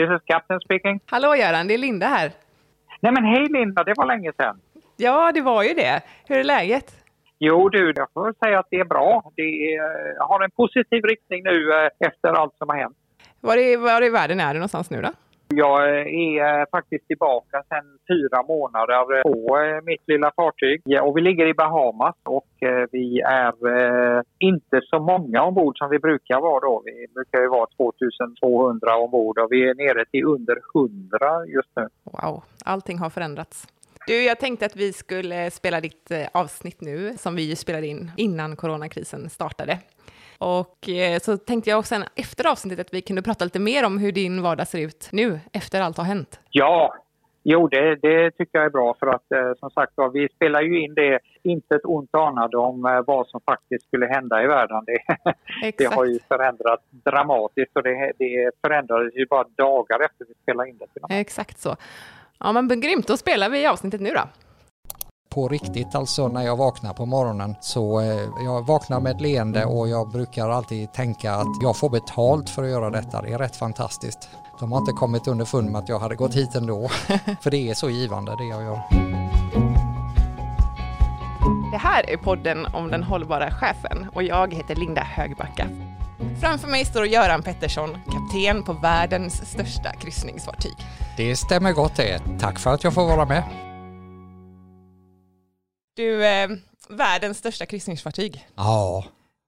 this is Captain speaking. Hallå Göran, det är Linda här. Nej men hej Linda, det var länge sedan. Ja, det var ju det. Hur är läget? Jo du, jag får säga att det är bra. Det är, har en positiv riktning nu eh, efter allt som har hänt. Var i, var i världen är du någonstans nu då? Jag är eh, faktiskt tillbaka sedan fyra månader på eh, mitt lilla fartyg. Och vi ligger i Bahamas och eh, vi är inte så många ombord som vi brukar vara då. Vi brukar ju vara 2200 ombord och vi är nere till under 100 just nu. Wow, allting har förändrats. Du, jag tänkte att vi skulle spela ditt avsnitt nu, som vi spelade in innan coronakrisen startade. Och eh, så tänkte jag också efter avsnittet att vi kunde prata lite mer om hur din vardag ser ut nu, efter allt har hänt. Ja, jo det, det tycker jag är bra för att eh, som sagt vi spelar ju in det, inte ett ont anade om eh, vad som faktiskt skulle hända i världen. Det, det har ju förändrats dramatiskt och det, det förändrades ju bara dagar efter vi spelade in det. Exakt så. Ja men grymt, då spelar vi avsnittet nu då på riktigt alltså när jag vaknar på morgonen. Så eh, jag vaknar med ett leende och jag brukar alltid tänka att jag får betalt för att göra detta. Det är rätt fantastiskt. De har inte kommit underfund med att jag hade gått hit ändå. för det är så givande det jag gör. Det här är podden om den hållbara chefen och jag heter Linda Högbacka. Framför mig står Göran Pettersson, kapten på världens största kryssningsfartyg. Det stämmer gott det. Tack för att jag får vara med. Du, eh, världens största kryssningsfartyg. Ja.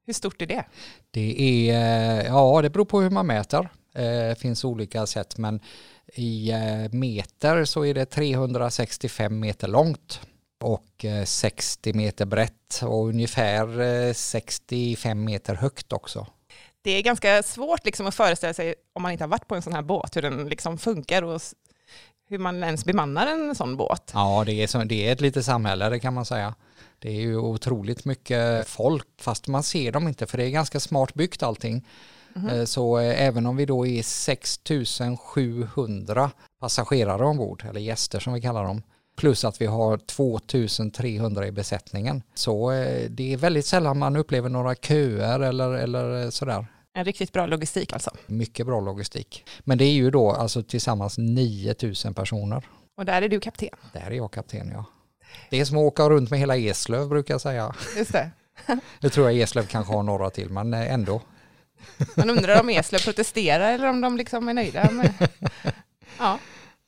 Hur stort är det? Det är, eh, ja det beror på hur man mäter. Det eh, finns olika sätt men i eh, meter så är det 365 meter långt och 60 meter brett och ungefär 65 meter högt också. Det är ganska svårt liksom att föreställa sig om man inte har varit på en sån här båt hur den liksom funkar och hur man ens bemannar en sån båt. Ja, det är, så, det är ett litet samhälle, det kan man säga. Det är ju otroligt mycket folk, fast man ser dem inte, för det är ganska smart byggt allting. Mm. Så eh, även om vi då är 6700 passagerare ombord, eller gäster som vi kallar dem, plus att vi har 2300 i besättningen. Så eh, det är väldigt sällan man upplever några köer eller, eller sådär. En riktigt bra logistik alltså. Mycket bra logistik. Men det är ju då alltså tillsammans 9000 personer. Och där är du kapten? Där är jag kapten ja. Det är som att åka runt med hela Eslöv brukar jag säga. Just det. det tror jag Eslöv kanske har några till men eh, ändå. Man undrar om Eslöv protesterar eller om de liksom är nöjda. Med... Ja,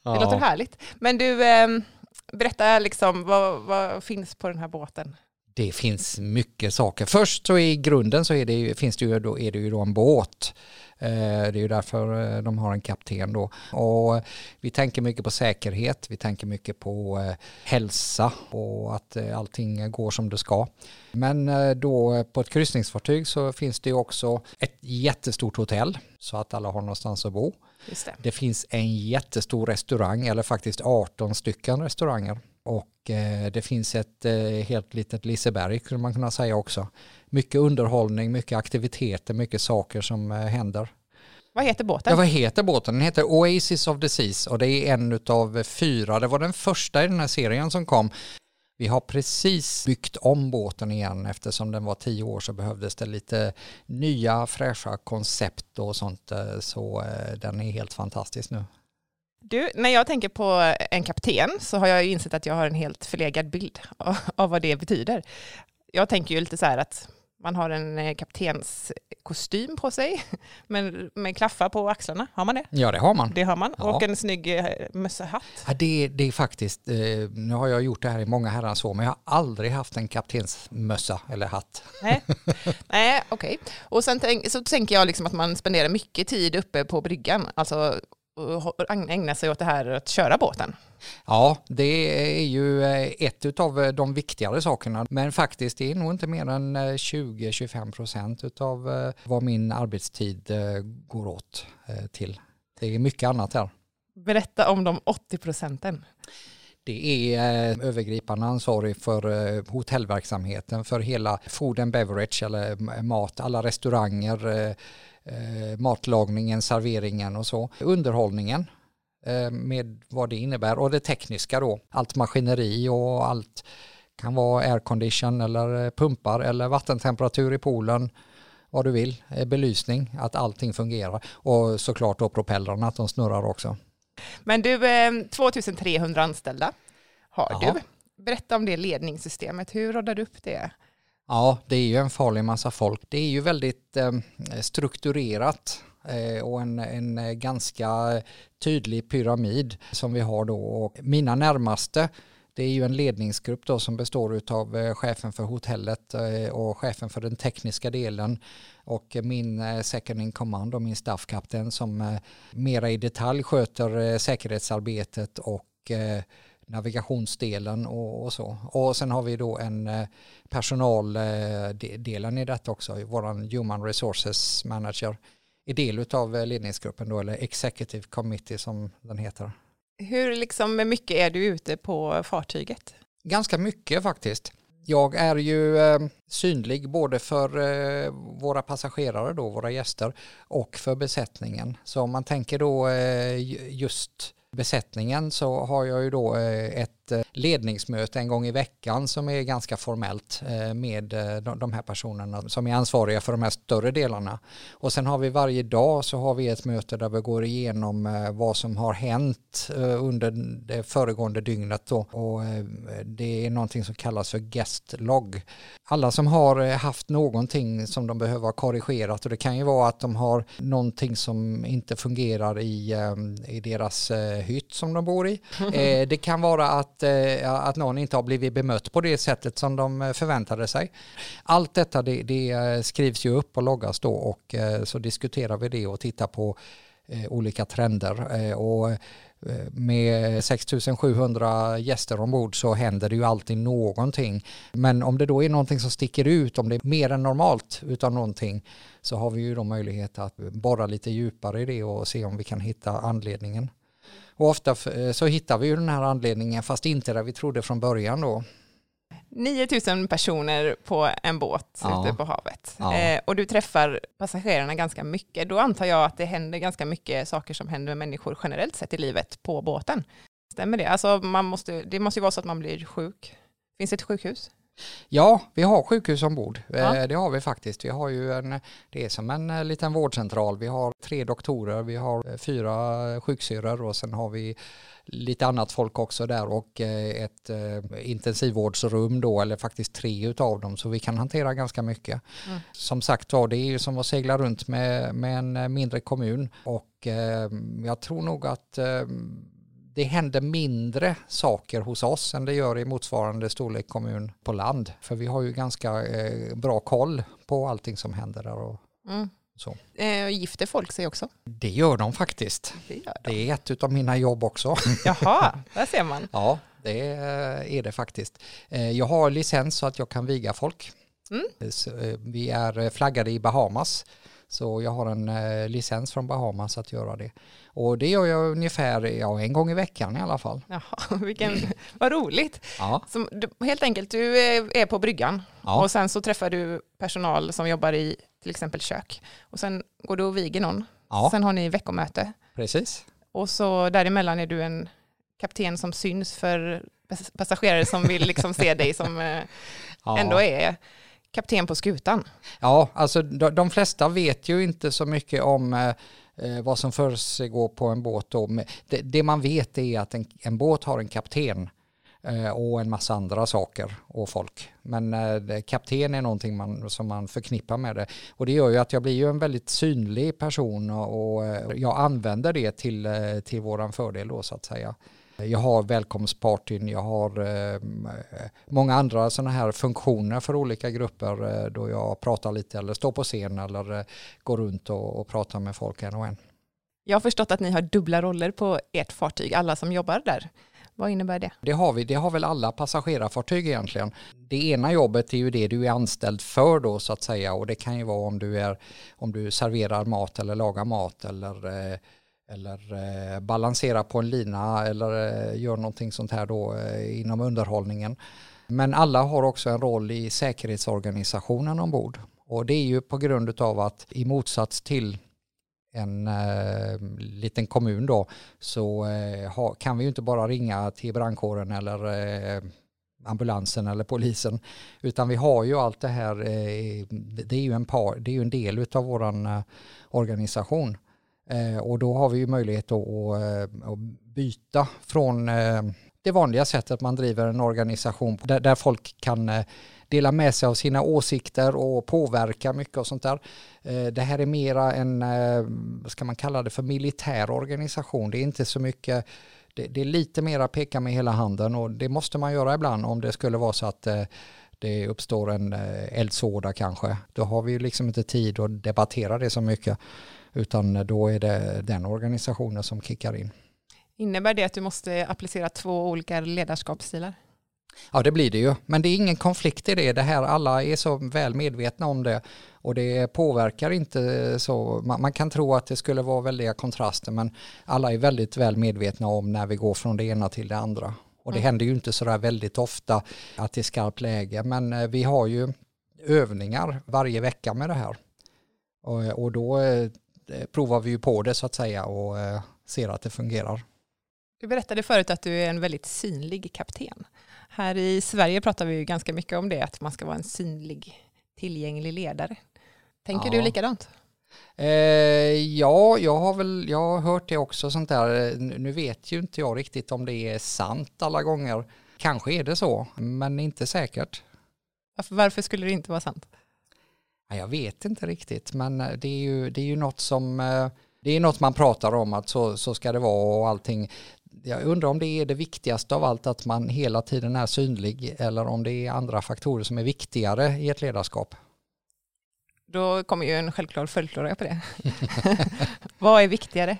det ja. låter härligt. Men du, ehm, berätta liksom vad, vad finns på den här båten? Det finns mycket saker. Först så i grunden så är det, finns det ju då, är det ju då en båt. Eh, det är ju därför eh, de har en kapten då. Och vi tänker mycket på säkerhet, vi tänker mycket på eh, hälsa och att allting går som det ska. Men då på ett kryssningsfartyg så finns det ju också ett jättestort hotell så att alla har någonstans att bo. Det. det finns en jättestor restaurang, eller faktiskt 18 stycken restauranger och eh, det finns ett eh, helt litet Liseberg skulle man kunna säga också. Mycket underhållning, mycket aktiviteter, mycket saker som eh, händer. Vad heter båten? Ja, vad heter båten? Den heter Oasis of the Seas och det är en av fyra. Det var den första i den här serien som kom. Vi har precis byggt om båten igen eftersom den var tio år så behövdes det lite nya fräscha koncept och sånt så den är helt fantastisk nu. Du, när jag tänker på en kapten så har jag ju insett att jag har en helt förlegad bild av, av vad det betyder. Jag tänker ju lite så här att man har en eh, kaptenskostym på sig men med klaffar på axlarna. Har man det? Ja, det har man. Det har man. Ja. Och en snygg eh, mössahatt. Ja, det, det är faktiskt, eh, nu har jag gjort det här i många herrans år, men jag har aldrig haft en kaptensmössa eller hatt. Nej, Nej okej. Okay. Och sen tänk, så tänker jag liksom att man spenderar mycket tid uppe på bryggan, alltså ägna sig åt det här att köra båten? Ja, det är ju eh, ett av eh, de viktigare sakerna. Men faktiskt det är nog inte mer än 20-25 eh, procent av vad min arbetstid går åt till. Det är mycket annat här. Berätta om de 80 procenten. Det är övergripande ansvarig för hotellverksamheten, för hela food and beverage eller mat, alla restauranger, eh, matlagningen, serveringen och så. Underhållningen eh, med vad det innebär och det tekniska då. Allt maskineri och allt kan vara aircondition eller pumpar eller vattentemperatur i poolen vad du vill, eh, belysning, att allting fungerar och såklart då propellrarna att de snurrar också. Men du, 2300 anställda har Jaha. du. Berätta om det ledningssystemet, hur råddar du upp det? Ja, det är ju en farlig massa folk. Det är ju väldigt eh, strukturerat eh, och en, en eh, ganska tydlig pyramid som vi har då. Och mina närmaste det är ju en ledningsgrupp då som består av eh, chefen för hotellet eh, och chefen för den tekniska delen och min eh, second in command och min staffkapten som eh, mera i detalj sköter eh, säkerhetsarbetet och navigationsdelen och, och, så. Och sen har vi då en personaldelen i detta också, våran human resources manager är del av ledningsgruppen då, eller executive committee som den heter. Hur liksom mycket är du ute på fartyget? Ganska mycket faktiskt. Jag är ju eh, synlig både för eh, våra passagerare då, våra gäster och för besättningen. Så om man tänker då eh, just besättningen så har jag ju då eh, ett ett eh, ledningsmöte en gång i veckan som är ganska formellt eh, med de här personerna som är ansvariga för de här större delarna. Och sen har vi varje dag så har vi ett möte där vi går igenom vad som har hänt under det föregående dygnet då. och det är någonting som kallas för guest log. Alla som har haft någonting som de behöver ha korrigerat och det kan ju vara att de har någonting som inte fungerar i, i deras hytt som de bor i. Eh, det kan vara att, att, eh, att någon inte har blivit bemött på det sättet som de eh, förväntade sig. Allt detta det, det eh, skrivs ju upp och loggas då och så diskuterar vi det och tittar på olika trender. Och med 6700 gäster ombord så händer det ju alltid någonting. Men om det då är någonting som sticker ut, om det är mer än normalt utav någonting, så har vi ju då möjlighet att borra lite djupare i det och se om vi kan hitta anledningen. Och ofta eh, så hittar vi ju den här anledningen fast inte där vi trodde från början då. 9000 personer på en båt ja. ute på havet. Ja. Eh, och du träffar passagerarna ganska mycket. Då antar jag att det händer ganska mycket saker som händer med människor generellt sett i livet på båten. Stämmer det? Alltså man måste, det måste ju vara så att man blir sjuk. Finns det ett sjukhus? Ja, vi har sjukhus ombord. Ja. Eh, det har vi faktiskt. Vi har ju en, det är som en eh, liten vårdcentral. Vi har tre doktorer, vi har eh, fyra sjuksyrror och sen har vi lite annat folk också där och ett intensivvårdsrum då, eller faktiskt tre utav dem, så vi kan hantera ganska mycket. Mm. Som sagt var, det är ju som att segla runt med, med en mindre kommun och jag tror nog att det händer mindre saker hos oss än det gör i motsvarande storlek kommun på land. För vi har ju ganska eh, bra koll på allting som händer där. Och, mm. Så. Eh, gifter folk sig också? Det gör de faktiskt. Det, de. det är ett av mina jobb också. Jaha, där ser man. ja, det är det faktiskt. Eh, jag har licens så att jag kan viga folk. Mm. Eh, vi är flaggade i Bahamas. Så jag har en eh, licens från Bahamas att göra det. Och det gör jag ungefär ja, en gång i veckan i alla fall. Jaha, vilken, vad roligt. Ja. Som, du, helt enkelt, du är på bryggan ja. och sen så träffar du personal som jobbar i till exempel kök. Och sen går du och viger någon. Ja. Sen har ni veckomöte. Precis. Och så däremellan är du en kapten som syns för passagerare som vill liksom se dig som eh, ändå är kapten på skutan. Ja, alltså de, de flesta vet ju inte så mycket om eh, eh vad som försiggår på en båt. Då. Det, det, man vet är att en, en båt har en kapten eh, och en massa andra saker och folk. Men eh, kapten är någonting man, som man förknippar med det. Och det gör ju att jag blir ju en väldigt synlig person och, och eh, jag använder det till, eh, till våran fördel då så att säga. Jag har välkomstpartyn, jag har eh, många andra sådana här funktioner för olika grupper eh, då jag pratar lite eller står på scen eller eh, går runt och, och pratar med folk en och en. Jag har förstått att ni har dubbla roller på ert fartyg, alla som jobbar där. Vad innebär det? Det har vi, det har väl alla passagerarfartyg egentligen. Det ena jobbet är ju det du är anställd för då så att säga och det kan ju vara om du, är, om du serverar mat eller lagar mat eller eh, eller eh, balansera på en lina eller eh, gör någonting sånt här då eh, inom underhållningen. Men alla har också en roll i säkerhetsorganisationen ombord. Och det är ju på grund av att i motsats till en eh, liten kommun då så eh, ha, kan vi ju inte bara ringa till brandkåren eller eh, ambulansen eller polisen. Utan vi har ju allt det här, eh, det är ju en, par, det är ju en del av vår eh, organisation. Eh, och då har vi ju möjlighet att, eh, byta från eh, det vanliga sättet man driver en organisation där, folk kan dela med sig av sina åsikter och påverka mycket och sånt där. Det här är mera en, vad ska man kalla det för, militär organisation. Det är inte så mycket det, är lite mera peka med hela handen och det måste man göra ibland om det skulle vara så att det uppstår en eldsåda kanske. Då har vi ju liksom inte tid att debattera det så mycket utan då är det den organisationen som kickar in. Innebär det att du måste applicera två olika ledarskapsstilar? Ja, det blir det ju. Men det är ingen konflikt i det. Det här, alla är så väl medvetna om det och det påverkar inte så. Man, man, kan tro att det skulle vara väldiga kontraster, men alla är väldigt väl medvetna om när vi går från det ena till det andra. Och det mm. händer ju inte sådär väldigt ofta att det är skarpt läge, men eh, vi har ju övningar varje vecka med det här. Och, och då eh, provar vi ju på det så att säga och eh, ser att det fungerar. Du berättade förut att du är en väldigt synlig kapten. Här i Sverige pratar vi ju ganska mycket om det, att man ska vara en synlig, tillgänglig ledare. Tänker ja. du likadant? Eh, ja, jag har väl jag har hört det också sånt där. Nu vet ju inte jag riktigt om det är sant alla gånger. Kanske är det så, men inte säkert. Varför, varför skulle det inte vara sant? Jag vet inte riktigt, men eh, det är ju, det är ju något som eh, det är något man pratar om att så, så ska det vara och allting jag undrar om det är det viktigaste av allt att man hela tiden är synlig eller om det är andra faktorer som är viktigare i ett ledarskap. Då kommer ju en självklar följdfråga på det. vad är viktigare?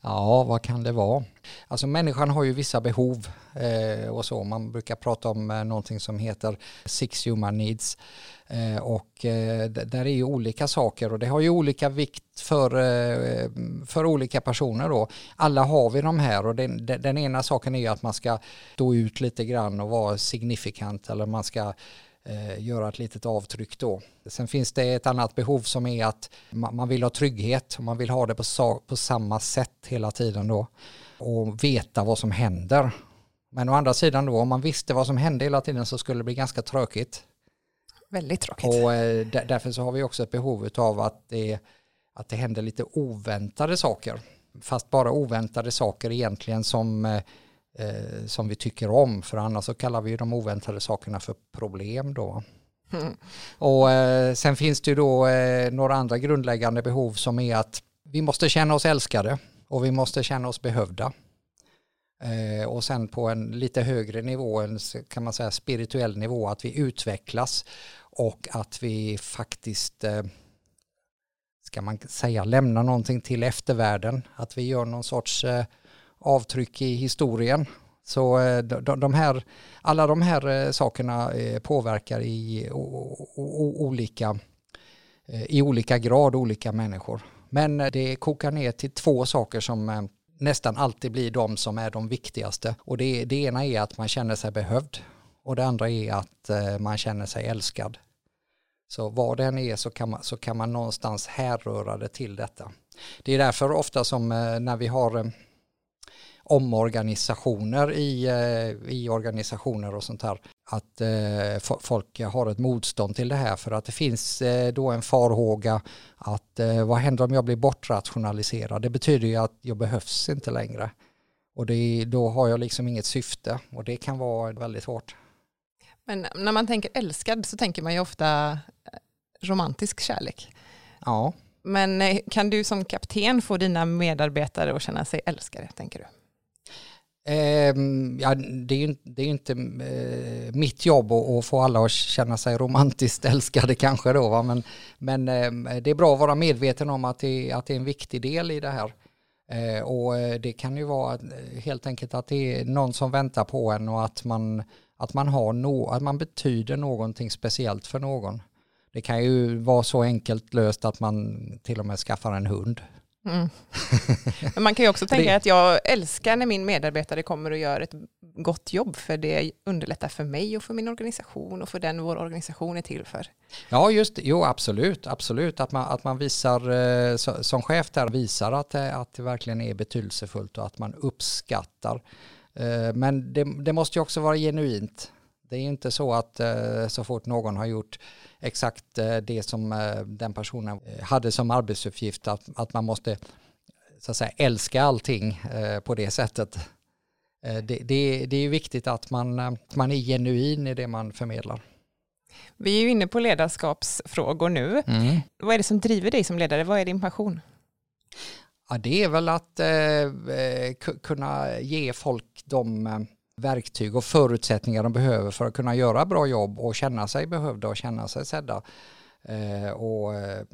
Ja, vad kan det vara? Alltså människan har ju vissa behov eh, och så. Man brukar prata om eh, någonting som heter six human needs. Eh, och eh, där är ju olika saker och det har ju olika vikt för, eh, för olika personer då. Alla har vi de här och den, den ena saken är ju att man ska stå ut lite grann och vara signifikant eller man ska göra ett litet avtryck då. Sen finns det ett annat behov som är att man, vill ha trygghet och man vill ha det på, på samma sätt hela tiden då och veta vad som händer. Men å andra sidan då, om man visste vad som hände hela tiden så skulle det bli ganska tråkigt. Väldigt tråkigt. Och eh, därför så har vi också ett behov av att det, att det händer lite oväntade saker. Fast bara oväntade saker egentligen som eh, som vi tycker om. För annars så kallar vi de oväntade sakerna för problem då. Mm. Och eh, sen finns det ju då eh, några andra grundläggande behov som är att vi måste känna oss älskade och vi måste känna oss behövda. Eh, och sen på en lite högre nivå, en kan man säga spirituell nivå, att vi utvecklas och att vi faktiskt eh, ska man säga lämna någonting till eftervärlden, att vi gör någon sorts eh, avtryck i historien. Så eh, de här, alla de här eh, sakerna eh, påverkar i olika, i olika grad olika människor. Men det kokar ner till två saker som nästan alltid blir de som är de viktigaste. Och det, det ena är att man känner sig behövd och det andra är att man känner sig älskad. Så vad den är så kan man, så kan man någonstans härröra det till detta. Det är därför ofta som när vi har omorganisationer i, eh, i organisationer och sånt här. Att eh, folk har ett motstånd till det här för att det finns eh, då en farhåga att eh, vad händer om jag blir bortrationaliserad? Det betyder ju att jag behövs inte längre. Och det, då har jag liksom inget syfte och det kan vara väldigt hårt. Men när man tänker älskad så tänker man ju ofta eh, romantisk kärlek. Ja. Men eh, kan du som kapten få dina medarbetare att känna sig älskade, tänker du? Eh, ja, det är ju det är inte eh, mitt jobb att, att, få alla att känna sig romantiskt älskade kanske då, va? men, men eh, det är bra att vara medveten om att det, att det är en viktig del i det här. Eh, och eh, det kan ju vara eh, helt enkelt att det är någon som väntar på en och att man, att man, har no, att man betyder någonting speciellt för någon. Det kan ju vara så enkelt löst att man till och med skaffar en hund. Mm. Men man kan ju också tänka det... att jag älskar när min medarbetare kommer och gör ett gott jobb för det underlättar för mig och för min organisation och för den vår organisation är till för. Ja, just Jo, absolut. Absolut. Att man, att man visar, eh, som chef där, visar att det, att det verkligen är betydelsefullt och att man uppskattar. Eh, men det, det måste ju också vara genuint. Det är inte så att så fort någon har gjort exakt det som den personen hade som arbetsuppgift att, att man måste så att säga älska allting på det sättet. Det, det, det är viktigt att man, man är genuin i det man förmedlar. Vi är ju inne på ledarskapsfrågor nu. Mm. Vad är det som driver dig som ledare? Vad är din passion? Ja, det är väl att eh, kunna ge folk de eh, verktyg och förutsättningar de behöver för att kunna göra bra jobb och känna sig behövda och känna sig sedda. Eh, och, eh,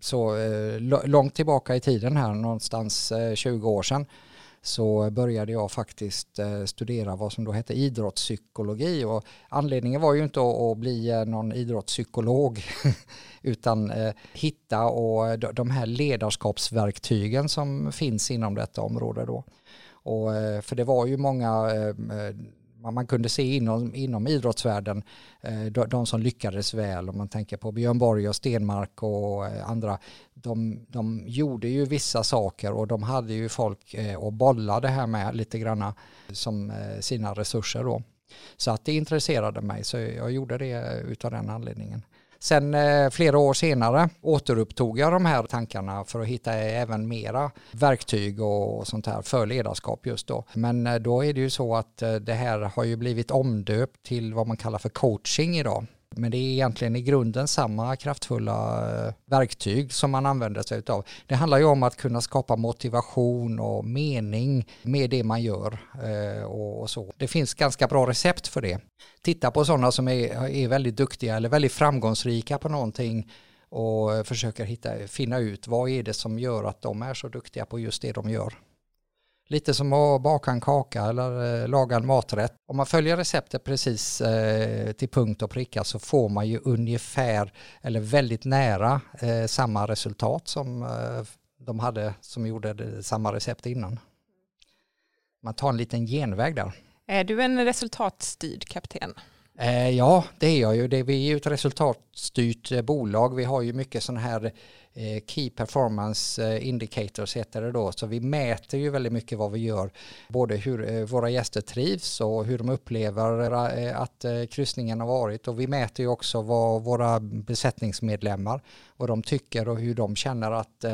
så eh, långt tillbaka i tiden här, någonstans eh, 20 år sedan, så började jag faktiskt eh, studera vad som då hette idrottspsykologi och anledningen var ju inte att bli någon idrottspsykolog utan hitta och de här ledarskapsverktygen som finns inom detta område då. Och, eh, för det var ju många eh, eh, man kunde se inom, inom idrottsvärlden de, som lyckades väl, om man tänker på Björn Borg och Stenmark och andra, de, de gjorde ju vissa saker och de hade ju folk att bolla det här med lite granna som sina resurser då. Så att det intresserade mig så jag gjorde det utav den anledningen. Sen eh, flera år senare återupptog jag de här tankarna för att hitta även mera verktyg och sånt här för ledarskap just då. Men eh, då är det ju så att eh, det här har ju blivit omdöpt till vad man kallar för coaching idag. Men det är egentligen i grunden samma kraftfulla eh, verktyg som man använder sig av. Det handlar ju om att kunna skapa motivation och mening med det man gör eh, och så. Det finns ganska bra recept för det. Titta på sådana som är, är väldigt duktiga eller väldigt framgångsrika på någonting och eh, försöker hitta, finna ut vad är det som gör att de är så duktiga på just det de gör. Lite som att baka en kaka eller eh, laga en maträtt. Om man följer receptet precis eh, till punkt och pricka så får man ju ungefär eller väldigt nära eh, samma resultat som eh, de hade som gjorde samma recept innan. Man tar en liten genväg där. Är du en resultatstyrd kapten? Eh, ja, det är jag ju. Det, vi är ju ett resultatstyrt eh, bolag. Vi har ju mycket sådana här Eh, Key Performance eh, Indicators heter det då. Så vi mäter ju väldigt mycket vad vi gör. Både hur eh, våra gäster trivs och hur de upplever eh, att kryssningen har varit. Och vi mäter ju också vad våra besättningsmedlemmar, vad de tycker och hur de känner att,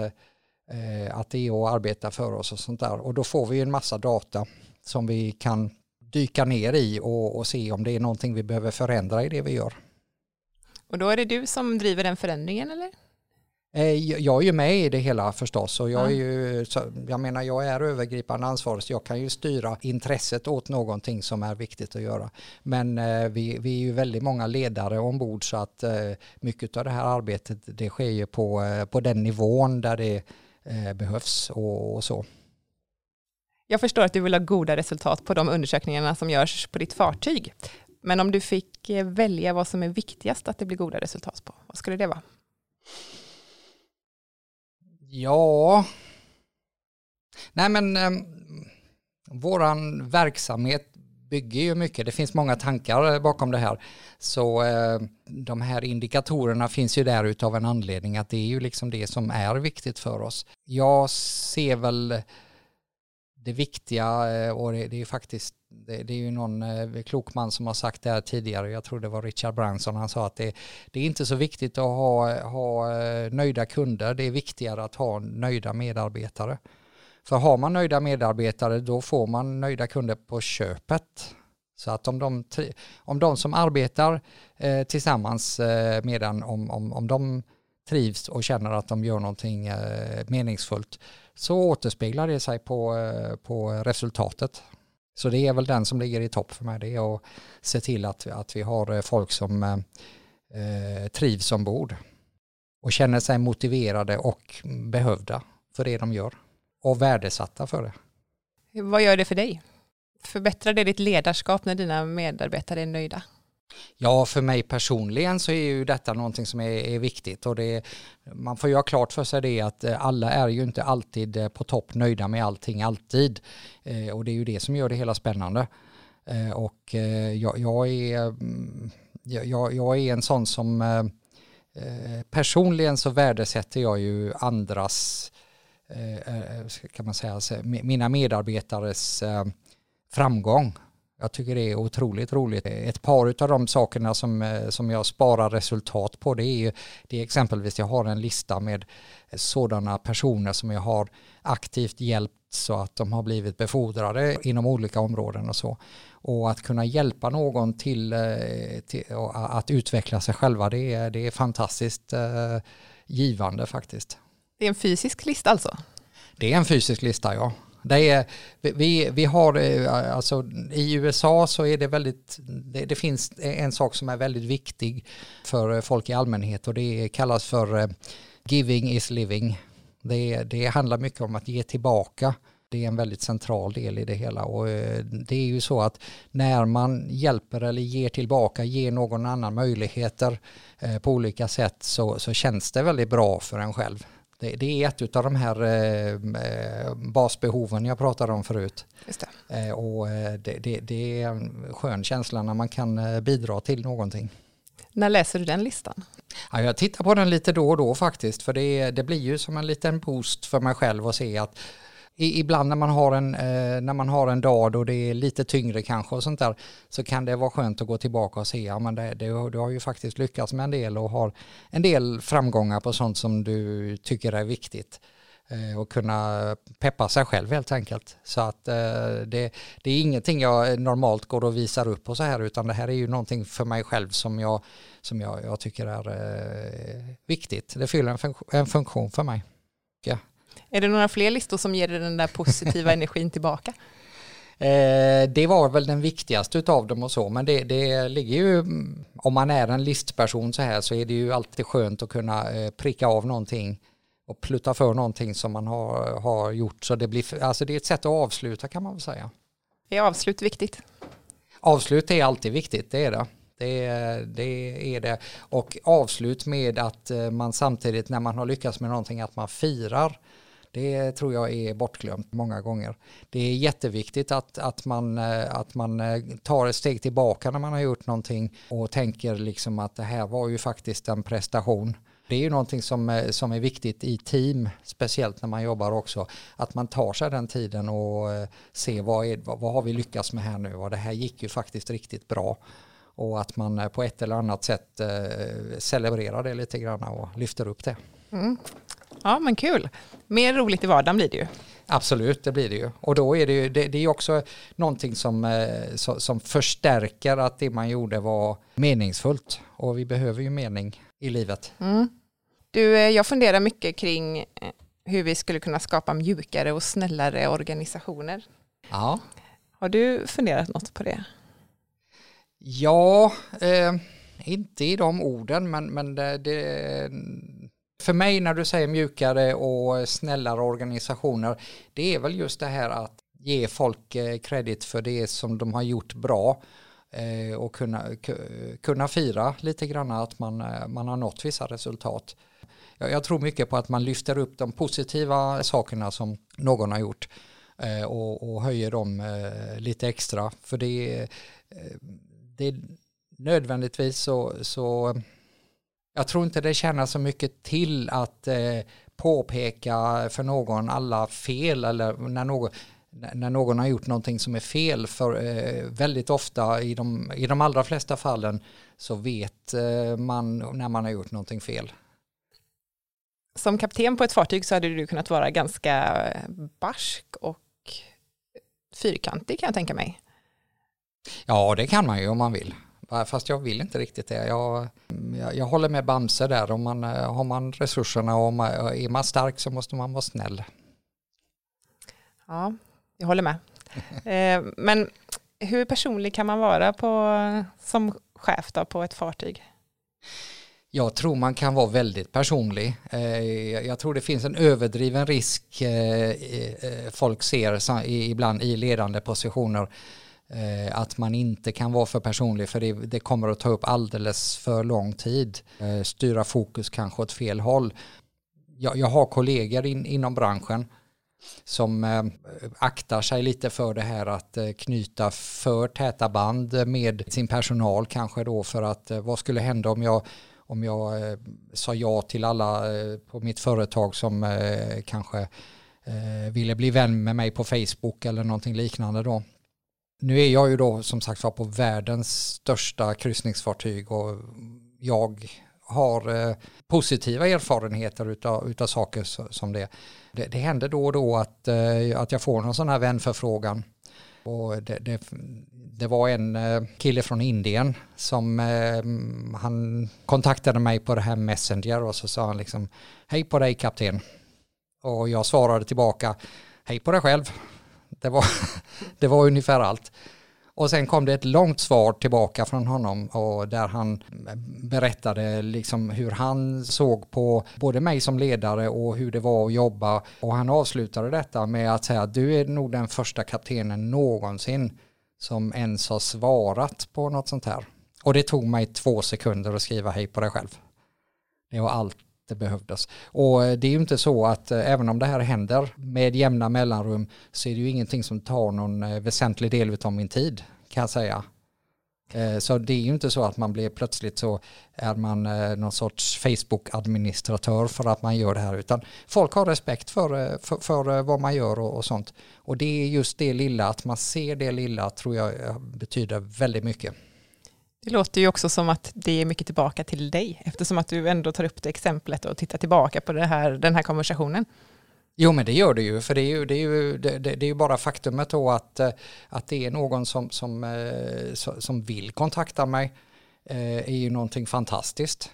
att det är att arbeta för oss och sånt där. Och då får vi ju en massa data som vi kan dyka ner i och, och se om det är någonting vi behöver förändra i det vi gör. Och då är det du som driver den förändringen eller? Eh, jag är ju med i det hela förstås och jag är ju, jag menar jag är övergripande ansvarig så jag kan ju styra intresset åt någonting som är viktigt att göra. Men eh, vi, vi är ju väldigt många ledare ombord så att eh, mycket av det här arbetet det sker ju på, på den nivån där det behövs och, och så. Jag förstår att du vill ha goda resultat på de undersökningarna som görs på ditt fartyg. Men om du fick eh, välja vad som är viktigast att det blir goda resultat på, vad skulle det vara? Ja, nej men eh, våran verksamhet bygger ju mycket. Det finns många tankar eh, bakom det här. Så eh, de här indikatorerna finns ju där utav en anledning att det är ju liksom det som är viktigt för oss. Jag ser väl det viktiga eh, och det, det är faktiskt det, det, är ju någon eh, klok man som har sagt det här tidigare, jag tror det var Richard Branson, han sa att det, det är inte så viktigt att ha, ha eh, nöjda kunder, det är viktigare att ha nöjda medarbetare. För har man nöjda medarbetare då får man nöjda kunder på köpet. Så att om de, om de som arbetar eh, tillsammans eh, med en, om, om, om de trivs och känner att de gör någonting eh, meningsfullt så återspeglar det sig på, eh, på resultatet. Så det är väl den som ligger i topp för mig, det är att se till att, att vi har eh, folk som eh, eh, trivs ombord och känner sig motiverade och behövda för det de gör och värdesatta för det. Vad gör det för dig? Förbättrar det ditt ledarskap när dina medarbetare är nöjda? Ja, för mig personligen så är ju detta någonting som är, är viktigt och det, man får ju ha klart för sig det att eh, alla är ju inte alltid eh, på topp nöjda med allting alltid eh, och det är ju det som gör det hela spännande. Och jag, jag, är, mm, jag, jag är en sån som personligen så värdesätter jag ju andras, kan man säga, mina medarbetares framgång jag tycker det är otroligt roligt. Ett par av de sakerna som, som jag sparar resultat på det är ju det är exempelvis jag har en lista med sådana personer som jag har aktivt hjälpt så att de har blivit befordrade inom olika områden och så. Och att kunna hjälpa någon till, till att utveckla sig själva det är, det är fantastiskt givande faktiskt. Det är en fysisk lista alltså? Det är en fysisk lista ja. Det är, vi, vi har, eh, alltså i USA så är det väldigt, det, det, finns en sak som är väldigt viktig för eh, folk i allmänhet och det kallas för eh, giving is living. Det, det handlar mycket om att ge tillbaka. Det är en väldigt central del i det hela och det är ju så att när man hjälper eller ger tillbaka, ger någon annan möjligheter på olika sätt så, så känns det väldigt bra för en själv. Det, det är ett av de här eh, basbehoven jag pratade om förut. Det. Eh, och eh, det, det, det, är en skön känsla när man kan eh, bidra till någonting. När läser du den listan? Ja, jag tittar på den lite då och då faktiskt, för det, det blir ju som en liten boost för mig själv att se att ibland när man, har en, eh, när man har en dag då det är lite tyngre kanske och sånt där så kan det vara skönt att gå tillbaka och se ja men det, det, du har ju faktiskt lyckats med en del och har en del framgångar på sånt som du tycker är viktigt eh, och kunna peppa sig själv helt enkelt. Så att eh, det, det är ingenting jag normalt går och visar upp och så här utan det här är ju någonting för mig själv som jag, som jag, jag tycker är eh, viktigt. Det fyller en, fun en funktion för mig. Ja. Är det några fler listor som ger dig den där positiva energin tillbaka? Eh, det var väl den viktigaste av dem och så, men det, det, ligger ju, om man är en listperson så här så är det ju alltid skönt att kunna eh, pricka av någonting och plutta för någonting som man har, har gjort. Så det, blir, alltså det är ett sätt att avsluta kan man väl säga. Är avslut viktigt? Avslut är alltid viktigt, det är det. Det, det, är det. Och avslut med att eh, man samtidigt när man har lyckats med någonting att man firar det tror jag är bortglömt många gånger. Det är jätteviktigt att, att, man, eh, att man eh, tar ett steg tillbaka när man har gjort någonting och tänker liksom att det här var ju faktiskt en prestation. Det är ju någonting som, eh, som är viktigt i team, speciellt när man jobbar också, att man tar sig den tiden och ser vad, är, vad, har vi lyckats med här nu och det här gick ju faktiskt riktigt bra och att man på ett eller annat sätt celebrerar det lite grann och lyfter upp det. Mm. Ja, men kul. Mer roligt i vardagen blir det ju. Absolut, det blir det ju. Och då är det ju, det, det är också någonting som, eh, som förstärker att det man gjorde var meningsfullt. Och vi behöver ju mening i livet. Mm. Du, eh, jag funderar mycket kring eh, hur vi skulle kunna skapa mjukare och snällare organisationer. Ja. Har du funderat något på det? Ja, eh, inte i de orden, men, men det, det för mig när du säger mjukare och snällare organisationer, det är väl just det här att ge folk eh, kredit för det som de har gjort bra eh, och kunna, kunna fira lite grann att man, eh, man har nått vissa resultat. Jag tror mycket på att man lyfter upp de positiva sakerna som någon har gjort och, och höjer dem lite extra. För det, det nödvändigtvis så, så jag tror inte det tjänar så mycket till att eh, påpeka för någon alla fel eller när någon, när någon har gjort någonting som är fel. För eh, väldigt ofta i de, i de allra flesta fallen så vet eh, man när man har gjort någonting fel. Som kapten på ett fartyg så hade du kunnat vara ganska barsk och fyrkantig kan jag tänka mig. Ja, det kan man ju om man vill. Fast jag vill inte riktigt det. Jag, jag, jag håller med Bamse där. Om man, eh, har man resurserna och man, är man stark så måste man vara snäll. Ja, jag håller med. Eh, men hur personlig kan man vara på, som chef då, på ett fartyg? Jag tror man kan vara väldigt personlig. Eh, jag tror det finns en överdriven risk folk ser ibland i ledande positioner Eh, Eh, att man inte kan vara för personlig för det, det, kommer att ta upp alldeles för lång tid. Eh, styra fokus kanske åt fel håll. Jag, jag har kollegor in, inom branschen som eh, aktar sig lite för det här att eh, knyta för täta band med sin personal kanske då för att eh, vad skulle hända om jag om jag eh, sa ja till alla eh, på mitt företag som eh, kanske ville bli vän med mig på Facebook eller någonting liknande då. Nu är jag ju då som sagt var på världens största kryssningsfartyg och jag har eh, positiva erfarenheter utav, utav saker som det. det. Det händer då och då att, eh, att jag får någon sån här vänförfrågan. Och det, det, det var en eh, kille från Indien som eh, han kontaktade mig på det här Messenger och så sa han liksom Hej på dig kapten. Och jag svarade tillbaka Hej på dig själv. Det var, det var ungefär allt. Och sen kom det ett långt svar tillbaka från honom och där han berättade liksom hur han såg på både mig som ledare och hur det var att jobba. Och han avslutade detta med att säga att du är nog den första kaptenen någonsin som ens har svarat på något sånt här. Och det tog mig två sekunder att skriva hej på dig själv. Det var allt det behövdes. Och eh, det är ju inte så att eh, även om det här händer med jämna mellanrum så är det ju ingenting som tar någon eh, väsentlig del av min tid kan jag säga. Så det är ju inte så att man blir plötsligt så är man någon sorts Facebook-administratör för att man gör det här utan folk har respekt för, för, för, vad man gör och, och, sånt. Och det är just det lilla, att man ser det lilla tror jag betyder väldigt mycket. Det låter ju också som att det är mycket tillbaka till dig, eftersom att du ändå tar upp det exemplet och tittar tillbaka på det här, den här konversationen. Jo men det gör det ju, för det är ju, det är ju, det, det är ju bara faktumet då att, eh, att det är någon som, som, eh, som vill kontakta mig eh, är ju någonting fantastiskt.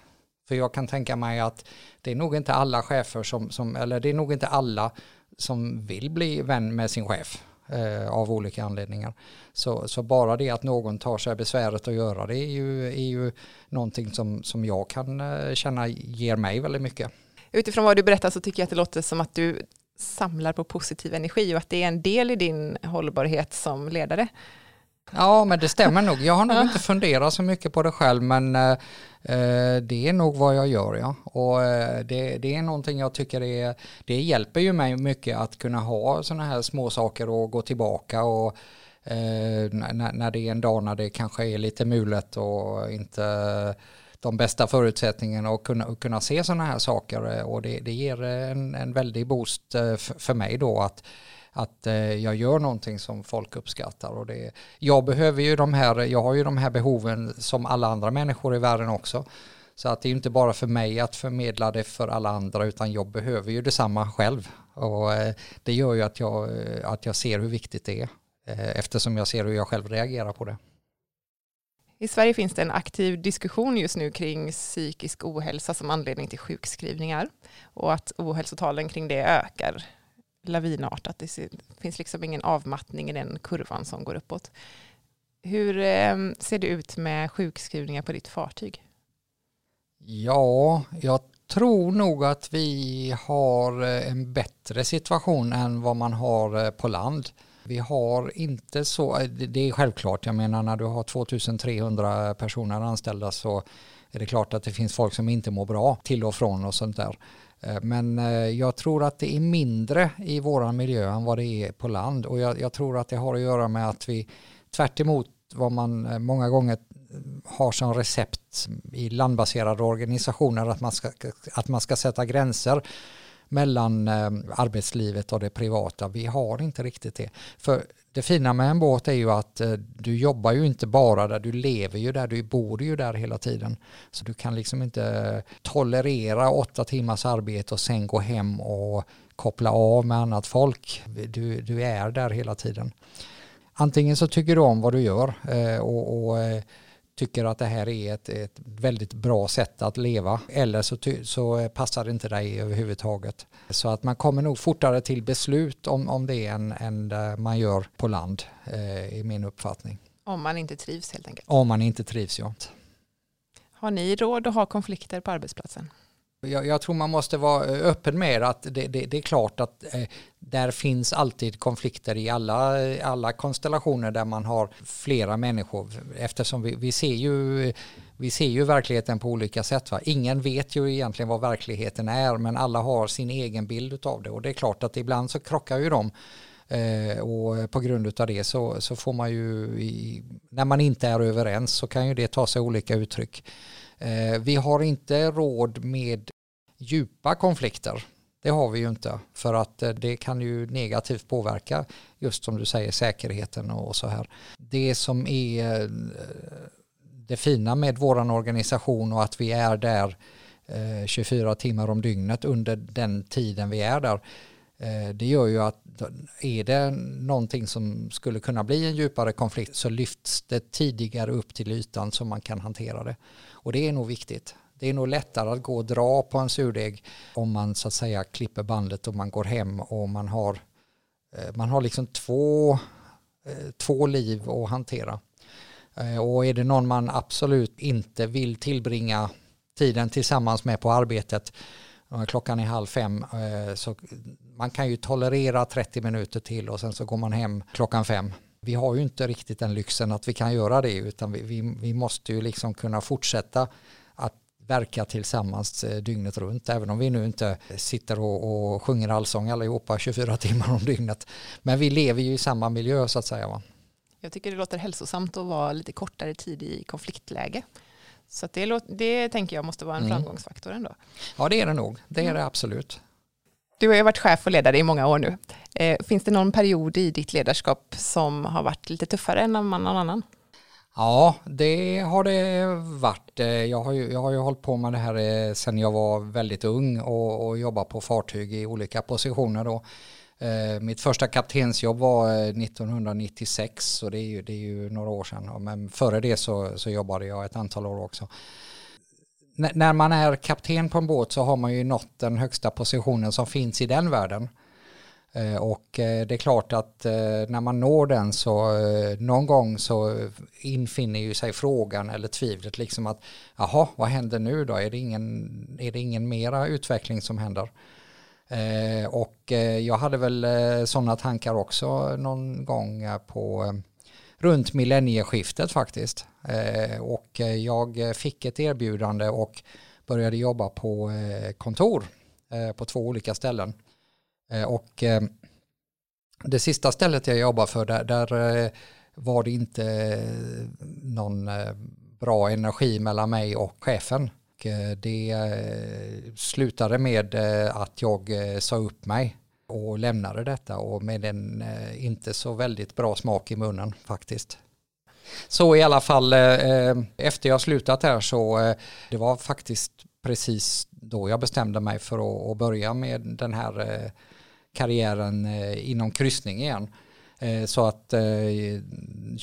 För jag kan tänka mig att det är nog inte alla chefer som, som eller det är nog inte alla som vill bli vän med sin chef eh, av olika anledningar. Så, så bara det att någon tar sig besväret att göra det är ju, är ju någonting som, som jag kan eh, känna ger mig väldigt mycket. Utifrån vad du berättar så tycker jag att det låter som att du samlar på positiv energi och att det är en del i din hållbarhet som ledare. Ja, men det stämmer nog. Jag har nog inte funderat så mycket på det själv, men eh, eh, det är nog vad jag gör, ja. Och eh, det, det, är någonting jag tycker är, det hjälper ju mig mycket att kunna ha sådana här små saker och gå tillbaka och eh, när, när det är en dag när det kanske är lite mulet och inte de bästa förutsättningarna att kunna, kunna se sådana här saker och det, det ger en, en väldig boost eh, för mig då att att eh, jag gör någonting som folk uppskattar. Och det, jag behöver ju de här, jag har ju de här behoven som alla andra människor i världen också. Så att det är inte bara för mig att förmedla det för alla andra utan jag behöver ju detsamma själv. Och eh, det gör ju att jag, eh, att jag ser hur viktigt det är eh, eftersom jag ser hur jag själv reagerar på det. I Sverige finns det en aktiv diskussion just nu kring psykisk ohälsa som anledning till sjukskrivningar och att ohälsotalen kring det ökar lavinartat. Det finns liksom ingen avmattning i den kurvan som går uppåt. Hur ehm, ser det ut med sjukskrivningar på ditt fartyg? Ja, jag tror nog att vi har eh, en bättre situation än vad man har eh, på land. Vi har inte så, eh, det är självklart, jag menar när du har 2300 personer anställda så är det klart att det finns folk som inte mår bra till och från och sånt där. Eh, men eh, jag tror att det är mindre i vår miljö än vad det är på land och jag, jag tror att det har att göra med att vi tvärt vad man eh, många gånger har som recept i landbaserade organisationer att man ska, att man ska sätta gränser mellan arbetslivet och det privata. Vi har inte riktigt det. För det fina med en båt är ju att eh, du jobbar ju inte bara där, du lever ju där, du bor ju där hela tiden. Så du kan liksom inte tolerera åtta timmars arbete och sen gå hem och koppla av med annat folk. Du, du är där hela tiden. Antingen så tycker du om vad du gör eh, och, och eh, tycker att det här är ett, ett väldigt bra sätt att leva eller så, så passar det inte dig överhuvudtaget. Så att man kommer nog fortare till beslut om, om det än, än man gör på land eh, i min uppfattning. Om man inte trivs helt enkelt. Om man inte trivs, ja. Har ni råd att ha konflikter på arbetsplatsen? Jag, jag, tror man måste vara eh, öppen med att det, det, det är klart att eh, där finns alltid konflikter i alla, eh, alla konstellationer där man har flera människor eftersom vi, vi, ser ju vi ser ju verkligheten på olika sätt. Va? Ingen vet ju egentligen vad verkligheten är men alla har sin egen bild av det och det är klart att ibland så krockar ju de eh, och på grund av det så, så får man ju i, när man inte är överens så kan ju det ta sig olika uttryck. Eh, vi har inte råd med djupa konflikter. Det har vi ju inte för att eh, det kan ju negativt påverka just som du säger säkerheten och så här. Det som är eh, det fina med våran organisation och att vi är där eh, 24 timmar om dygnet under den tiden vi är där det gör ju att är det någonting som skulle kunna bli en djupare konflikt så lyfts det tidigare upp till ytan så man kan hantera det. Och det är nog viktigt. Det är nog lättare att gå och dra på en surdeg om man så att säga klipper bandet och man går hem och man har, eh, man har liksom två, eh, två liv att hantera. Eh, och är det någon man absolut inte vill tillbringa tiden tillsammans med på arbetet klockan är halv fem så man kan ju tolerera 30 minuter till och sen så går man hem klockan fem. Vi har ju inte riktigt den lyxen att vi kan göra det utan vi, vi, vi måste ju liksom kunna fortsätta verka tillsammans eh, dygnet runt, även om vi nu inte sitter och, och sjunger allsång allihopa 24 timmar om dygnet. Men vi lever ju i samma miljö så att säga. Va? Jag tycker det låter hälsosamt att vara lite kortare tid i konfliktläge. Så det, det tänker jag måste vara en mm. framgångsfaktor ändå. Ja det är det nog, det är mm. det absolut. Du har ju varit chef och ledare i många år nu. Eh, finns det någon period i ditt ledarskap som har varit lite tuffare än någon annan? Ja, det har det varit. Eh, jag har ju, jag har ju hållit på med det här eh, sedan jag var väldigt ung och, och jobbat på fartyg i olika positioner då. Eh, mitt första kaptensjobb var eh, 1996 så det är ju, det är ju några år sedan. Men före det så, så jobbade jag ett antal år också. N när man är kapten på en båt så har man ju nått den högsta positionen som finns i den världen. Eh, och eh, det är klart att eh, när man når den så någon gång så infinner ju sig frågan eller tvivlet liksom att jaha, vad händer nu då? Är det ingen, är det ingen mera utveckling som händer? Och jag hade väl sådana tankar också någon gång på runt millennieskiftet faktiskt. Och jag fick ett erbjudande och började jobba på kontor på två olika ställen. Eh, och eh, det sista stället jag jobbade för, där, där eh, var det inte någon bra energi mellan mig och chefen. Det slutade med att jag sa upp mig och lämnade detta och med en inte så väldigt bra smak i munnen faktiskt. Så i alla fall efter jag slutat här så det var faktiskt precis då jag bestämde mig för att börja med den här karriären eh, inom kryssning igen. Eh, så att eh,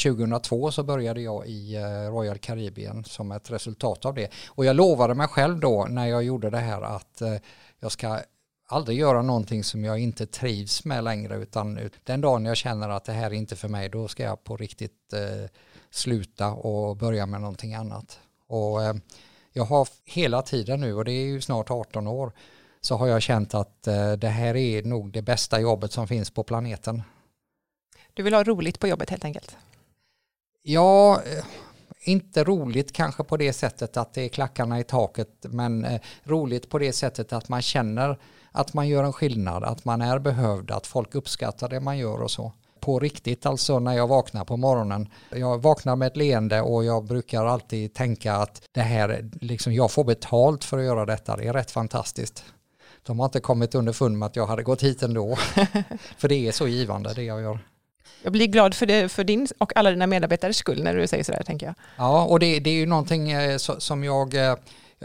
2002 så började jag i eh, Royal Caribbean som ett resultat av det. Och jag lovade mig själv då när jag gjorde det här att eh, jag ska aldrig göra någonting som jag inte trivs med längre utan den dagen jag känner att det här är inte för mig då ska jag på riktigt sluta och börja med någonting annat. Och jag har hela tiden nu och det är ju snart 18 år så har jag känt att eh, det här är nog det bästa jobbet som finns på planeten. Du vill ha roligt på jobbet helt enkelt? Ja, eh, inte roligt kanske på det sättet att det är klackarna i taket, men eh, roligt på det sättet att man känner att man gör en skillnad, att man är behövd, att folk uppskattar det man gör och så. På riktigt alltså när jag vaknar på morgonen. Jag vaknar med ett leende och jag brukar alltid tänka att det här, liksom jag får betalt för att göra detta, det är rätt fantastiskt de har inte kommit underfund med att jag hade gått hit ändå. för det är så givande det jag gör. Jag blir glad för, det, för din och alla dina medarbetares skull när du säger sådär tänker jag. Ja, och det, det är ju någonting eh, som jag eh,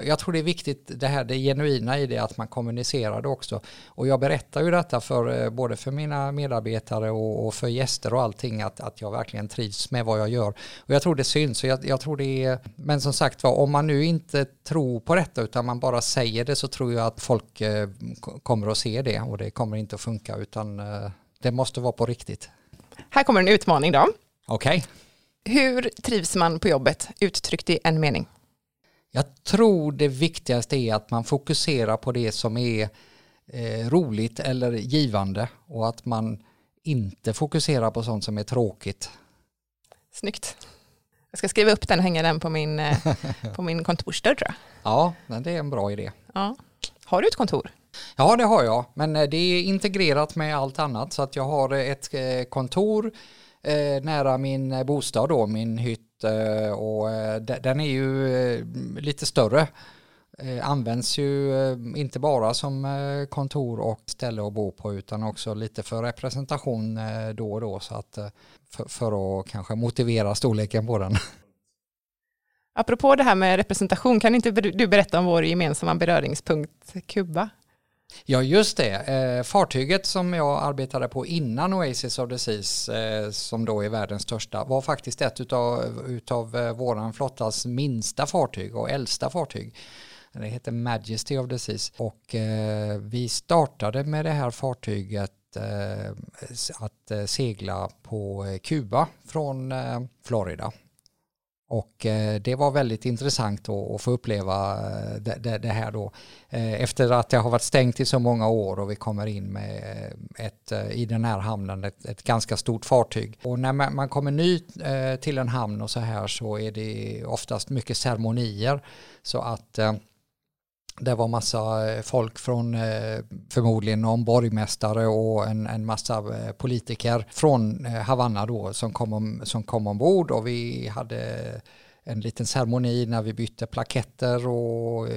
jag tror det är viktigt det här det genuina i det att man kommunicerar det också. Och jag berättar ju detta för eh, både för mina medarbetare och, och, för gäster och allting att, att jag verkligen trivs med vad jag gör. Och jag tror det syns. Och jag, jag tror det är, men som sagt var, om man nu inte tror på detta utan man bara säger det så tror jag att folk eh, kommer att se det och det kommer inte att funka utan eh, det måste vara på riktigt. Här kommer en utmaning då. Okej. Okay. Hur trivs man på jobbet uttryckt i en mening? Jag tror det viktigaste är att man fokuserar på det som är eh, roligt eller givande och att man inte fokuserar på sånt som är tråkigt. Snyggt. Jag ska skriva upp den och hänga den på min, eh, på min kontorsdörr tror jag. Ja, det är en bra idé. Ja. Har du ett kontor? Ja, det har jag, men eh, det är integrerat med allt annat så att jag har ett eh, kontor eh, nära min bostad då, min hytt Eh, och eh, den är ju eh, lite större används ju inte bara som kontor och ställe att bo på utan också lite för representation då och då så att för, för, att kanske motivera storleken på den. Apropå det här med representation, kan inte du berätta om vår gemensamma beröringspunkt Kuba? Ja, just det. Eh, fartyget som jag arbetade på innan Oasis of the Seas, eh, som då är världens största, var faktiskt ett utav, utav eh, våran flottas minsta fartyg och äldsta fartyg. Det heter Majesty of the Seas och eh, vi startade med det här fartyget eh, att eh, segla på eh, Kuba från eh, Florida och eh, det var väldigt intressant att få uppleva eh, det, här då. Eh, efter att det har varit stängt i så många år och vi kommer in med ett, i den här hamnen ett, ett ganska stort fartyg. Och när man kommer ny till en hamn och så här så är det oftast mycket ceremonier. Så att det var massa eh, folk från eh, förmodligen någon borgmästare och en, en massa eh, politiker från Havanna då som kom, om, som kom ombord och vi hade en liten ceremoni när vi bytte plaketter och,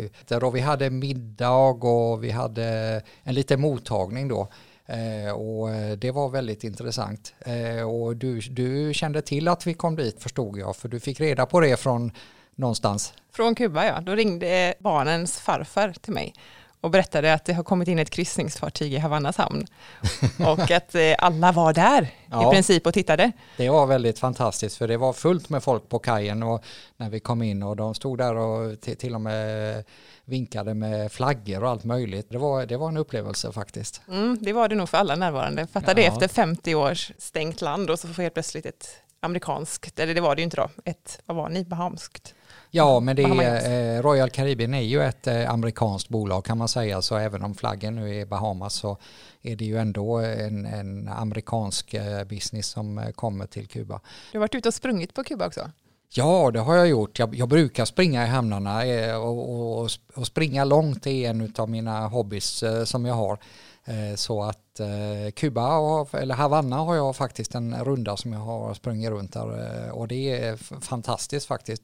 och vi hade middag och vi hade en liten mottagning då. och det var väldigt intressant. och du, du kände till att vi kom dit förstod jag för du fick reda på det från någonstans. Från Kuba ja, då ringde barnens farfar till mig och berättade att det har kommit in ett kryssningsfartyg i Havannas hamn och att eh, alla var där ja, i princip och tittade. Det var väldigt fantastiskt för det var fullt med folk på kajen och när vi kom in och de stod där och till och med vinkade med flaggor och allt möjligt. Det var, det var en upplevelse faktiskt. Mm, det var det nog för alla närvarande. Fatta ja. det efter 50 års stängt land och så får helt plötsligt ett amerikanskt, eller det var det ju inte då, ett, vad var ni, bahamskt Ja, men det är, eh, Royal Caribbean är ju ett eh, amerikanskt bolag kan man säga, så även om flaggen nu är Bahamas så är det ju ändå en, en amerikansk eh, business som kommer till Kuba. Du har varit ute och sprungit på Kuba också? Ja, det har jag gjort. Jag, jag brukar springa i hamnarna och, och, och, springa långt är en av mina hobbys som jag har. Så att Kuba, eller Havanna har jag faktiskt en runda som jag har sprungit runt där och det är fantastiskt faktiskt.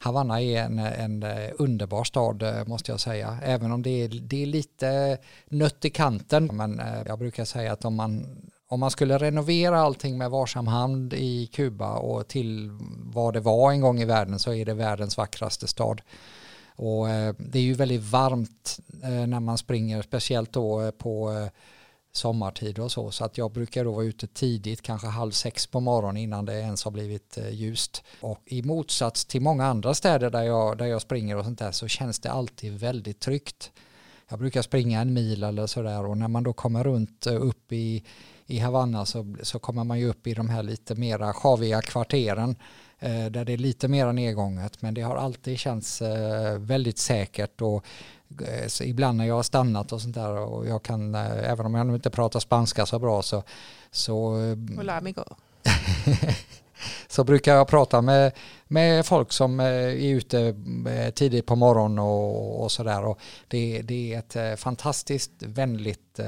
Havanna är en, en eh, underbar stad eh, måste jag säga. Även om det är, det är lite nött i kanten. Men eh, jag brukar säga att om man, om man skulle renovera allting med varsam hand i Kuba och till vad det var en gång i världen så är det världens vackraste stad. Och det är ju väldigt varmt när man springer, speciellt då på sommartid och så. Så att jag brukar då vara ute tidigt, kanske halv sex på morgonen innan det ens har blivit eh, ljust. Och i motsats till många andra städer där jag, där jag springer och sånt där så känns det alltid väldigt tryggt. Jag brukar springa en mil eller sådär och när man då kommer runt eh, upp i, i Havanna så, så kommer man ju upp i de här lite mera sjaviga kvarteren där det är lite mera nedgånget men det har alltid känts väldigt säkert och så ibland när jag har stannat och sånt där och jag kan, eh, även om jag inte pratar spanska så bra så... så eh, Hola amigo. så brukar jag prata med, med folk som eh, är ute tidigt på morgonen och, och sådär. Det, det är ett fantastiskt vänligt,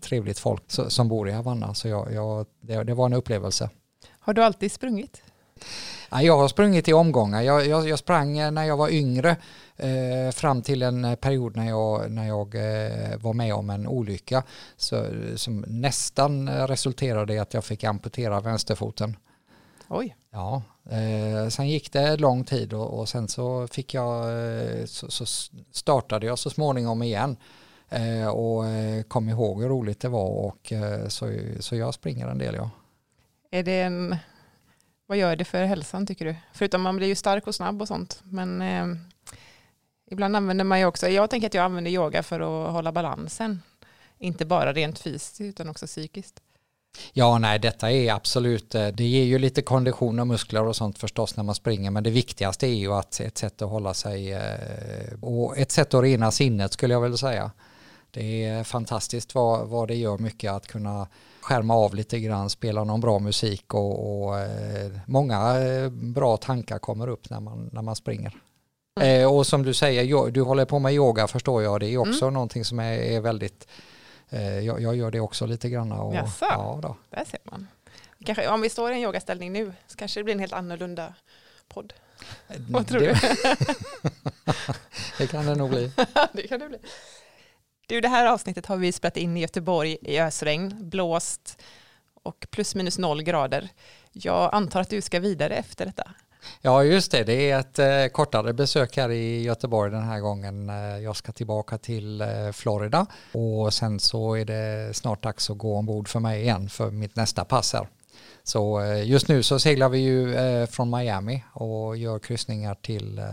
trevligt folk som bor i Havanna. Så jag, jag, det, det var en upplevelse. Har du alltid sprungit? Jag har sprungit i omgångar. Jag, jag, jag sprang när jag var yngre eh, fram till en period när jag, när jag eh, var med om en olycka så, som nästan resulterade i att jag fick amputera vänsterfoten. Oj. Ja, eh, sen gick det lång tid och, och sen så fick jag, eh, så, så, startade jag så småningom igen eh, och eh, kom ihåg hur roligt det var och så, så jag springer en del ja. Är det en vad gör det för hälsan tycker du? Förutom man blir ju stark och snabb och sånt. Men eh, ibland använder man ju också, jag tänker att jag använder yoga för att hålla balansen. Inte bara rent fysiskt utan också psykiskt. Ja, nej, detta är absolut, eh, det ger ju lite kondition och muskler och sånt förstås när man springer, men det viktigaste är ju att ett sätt att hålla sig eh, och ett sätt att rena sinnet skulle jag väl säga. Det är fantastiskt vad, vad det gör mycket att kunna skärma av lite grann, spela någon bra musik och, och eh, många eh, bra tankar kommer upp när man, när man springer. Mm. Eh, och som du säger, du håller på med yoga förstår jag, det är också mm. någonting som är, är väldigt, eh, jag, jag, gör det också lite grann. Och, Jaså, ja, då. där ser man. Kanske, om vi står i en yogaställning nu så kanske det blir en helt annorlunda podd. Vad tror det, du? det kan det nog bli. det kan det bli. Du, det här avsnittet har vi spelat in i Göteborg i ösregn, blåst och plus minus noll grader. Jag antar att du ska vidare efter detta. Ja, just det. Det är ett eh, kortare besök här i Göteborg den här gången. Eh, jag ska tillbaka till eh, Florida och sen så är det snart dags att gå ombord för mig igen för mitt nästa pass här. Så eh, just nu så seglar vi ju eh, från Miami och gör kryssningar till eh,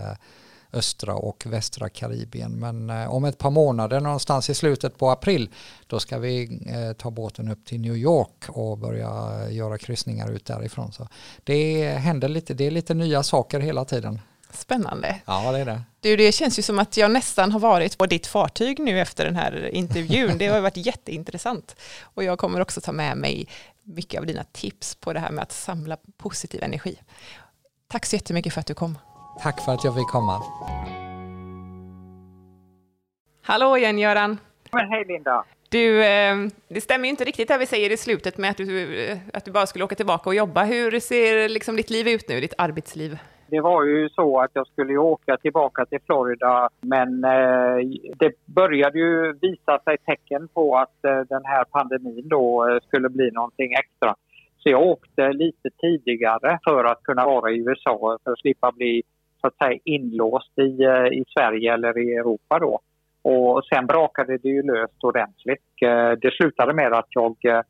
östra och västra Karibien. Men eh, om ett par månader, någonstans i slutet på april, då ska vi eh, ta båten upp till New York och börja göra kryssningar ut därifrån. Så det händer lite, det är lite nya saker hela tiden. Spännande. Ja, det är det. Du, det känns ju som att jag nästan har varit på ditt fartyg nu efter den här intervjun. Det har varit jätteintressant. Och jag kommer också ta med mig mycket av dina tips på det här med att samla positiv energi. Tack så jättemycket för att du kom. Tack för att jag fick komma. Hallå igen Göran. Men hej Linda! Du, eh, det stämmer ju inte riktigt det vi säger i slutet med att du, eh, att du bara skulle åka tillbaka och jobba. Hur ser liksom ditt liv ut nu, ditt arbetsliv? Det var ju så att jag skulle åka tillbaka till Florida men eh, det började ju visa sig tecken på att den här pandemin då skulle bli någonting extra. Så jag åkte lite tidigare för att kunna vara i USA för att slippa bli så att säga inlåst i, eh, i Sverige eller i Europa då. Och sen brakade det ju löst ordentligt. Eh, Det slutade med att jag eh,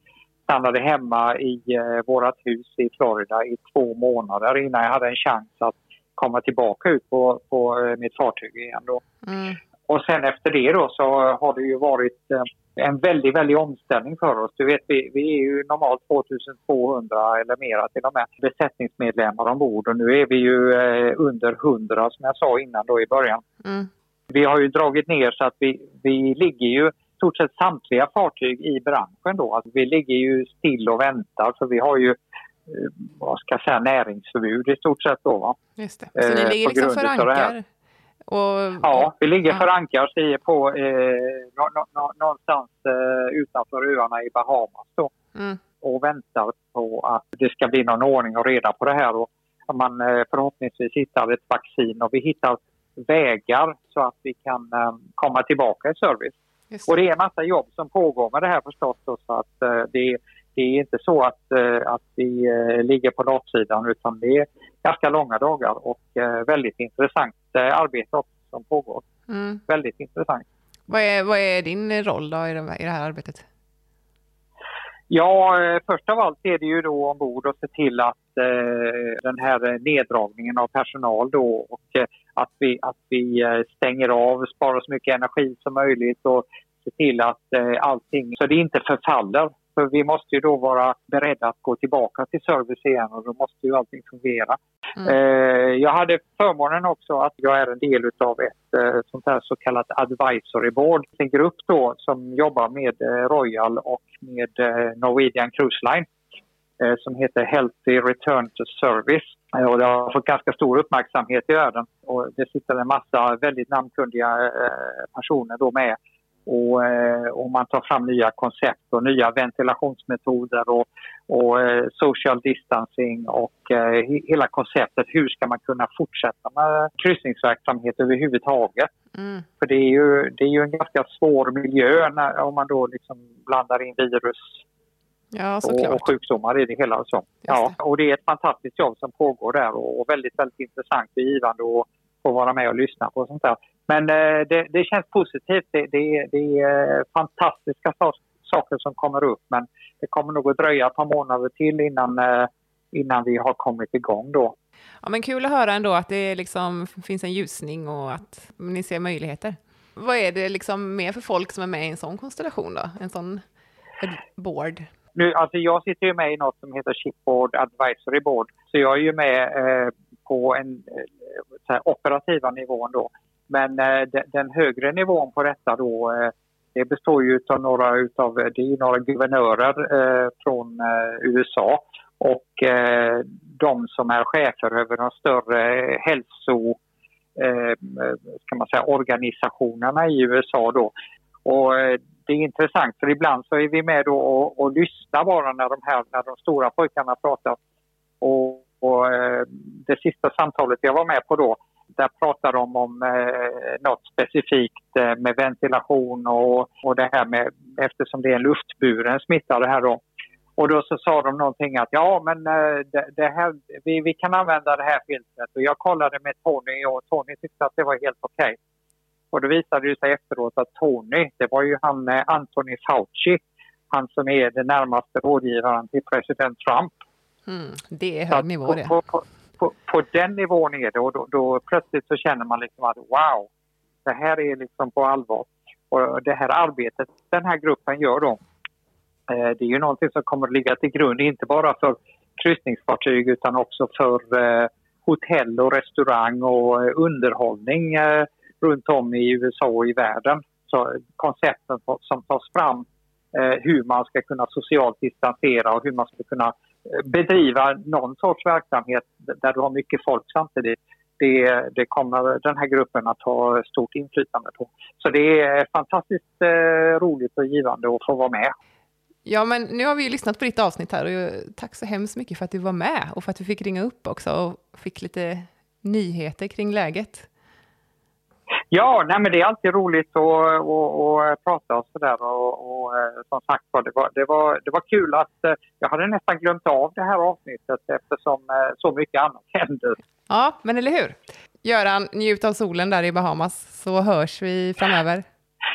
stannade hemma i vårt hus i Florida i två månader innan jag hade en chans att komma tillbaka ut på, på mitt fartyg igen. Då. Mm. Och sen efter det då så har det ju varit en väldigt, väldig omställning för oss. Du vet, vi, vi är ju normalt 2200 eller mera till och med besättningsmedlemmar ombord och nu är vi ju eh, under 100 som jag sa innan då i början. Mm. Vi har ju dragit ner så att vi, vi ligger ju stort sett samtliga fartyg i branschen då. Alltså vi ligger ju still och väntar för vi har ju eh, vad ska jag säga, näringsförbud i stort sett då. Va? Just det. Så ni Eh, ligger på liksom för ankar? Och, Ja, vi ligger Ja. för ankar i- på eh, nå, nå, nå, någonstans eh, utanför öarna i Bahamas då, Mm. och väntar på att det ska bli någon ordning och reda på det här. Och man eh, förhoppningsvis hittar ett vaccin och vi hittar vägar så att vi kan eh, komma tillbaka i service. Just Och det. är en massa jobb som pågår med det här förstås. Då, så att eh, det, det är inte så att, eh, att vi eh, ligger på latsidan utan det ganska långa dagar och eh, väldigt intressant eh, arbete också som pågår. Mm. Väldigt intressant. Vad, är, vad är din roll då i det, här arbetet? Ja, eh, först av allt är det ju då ombord att se till att eh, den här neddragningen av personal då och eh, att vi, att vi stänger av, sparar så mycket energi som möjligt och se till att eh, allting, så det inte förfaller. För vi måste ju då vara beredda att gå tillbaka till service igen och då måste ju allting fungera. Mm. Eh, jag hade förmånen också att jag är en del av ett eh, sånt här så kallat advisory board. En grupp då som jobbar med eh, Royal och med Norwegian Cruise Line som heter Healthy Return to Service. Och det har fått ganska stor uppmärksamhet i världen och det sitter en massa väldigt namnkundiga personer då med och, eh, och man tar fram nya koncept och nya ventilationsmetoder och, och eh, social distancing och eh, he- hela konceptet. Hur ska man kunna fortsätta med kryssningsverksamhet överhuvudtaget? Mm. För det är ju, det är ju en ganska svår miljö när, om man då liksom blandar in virus Ja, och, sjukdomar i det hela. Och, så. Ja, och det är ett fantastiskt jobb som pågår där och, och väldigt, väldigt intressant och givande att få vara med och lyssna på sånt där. Men eh, det, det känns positivt. Det, det, det är eh, fantastiska sa- saker som kommer upp men det kommer nog att dröja ett par månader till innan, eh, innan vi har kommit igång då. Ja, men kul att höra ändå att det liksom finns en ljusning och att ni ser möjligheter. Vad är det liksom mer för folk som är med i en sån konstellation då? En sån board? Nu, alltså jag sitter ju med i något som heter Shipboard Advisory Board. Så jag är ju med eh, på en eh, operativa nivån då. Men eh, den högre nivån på detta då, eh, det består ju av några utav, eh, det är några guvernörer eh, från eh, USA och eh, de som är chefer över de större hälso eh, ska man säga, organisationerna i USA då. Och eh, det är intressant för ibland så är vi med då och, och lyssnar bara när de här när de stora pojkarna pratar. Och, och eh, det sista samtalet jag var med på då där pratar de om eh, något specifikt eh, med ventilation och, och det här med eftersom det är en luftburen smitta det här då. Och då så sa de någonting att ja men eh, det, det här, vi, vi kan använda det här filtret och jag kollade med Tony och Tony tyckte att det var helt okej. Okay. Och då visade det sig efteråt att Tony, det var ju han eh, Anthony Fauci, han som är den närmaste rådgivaren till president Trump. Mm, det är hög nivå det. På, på, på, på, den nivån är det och då, då, plötsligt så känner man liksom att wow, det här är liksom på allvar. Och det här arbetet den här gruppen gör då, eh, det är ju någonting som kommer att ligga till grund inte bara för kryssningsfartyg utan också för eh, hotell och restaurang och eh, underhållning eh, runt om i USA och i världen. Så koncepten som tas fram eh, hur man ska kunna socialt distansera och hur man ska kunna bedriva någon sorts verksamhet där du har mycket folk samtidigt. Det, det, kommer den här gruppen att ha stort inflytande på. Så det är fantastiskt eh, roligt och givande att få vara med. Ja, men nu har vi ju lyssnat på ditt avsnitt här och tack så hemskt mycket för att du var med och för att vi fick ringa upp också och fick lite nyheter kring läget. Ja, nej, men det är alltid roligt att, att, att prata och sådär. Och, och, eh, som sagt det, var, det, var, det var kul att eh, jag hade nästan glömt av det här avsnittet eftersom eh, så mycket annat händer. Ja, men eller hur? Göran, njut av solen där i Bahamas så hörs vi framöver.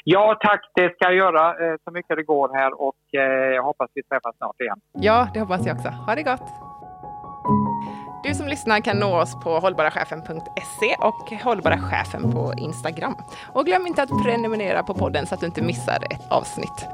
Ja tack, det ska jag göra så mycket det går här och jag hoppas vi träffas snart igen. Ja, det hoppas jag också. Ha det gott! Du som lyssnar kan nå oss på hållbarachefen.se och hållbarachefen på Instagram. Och glöm inte att prenumerera på podden så att du inte missar ett avsnitt.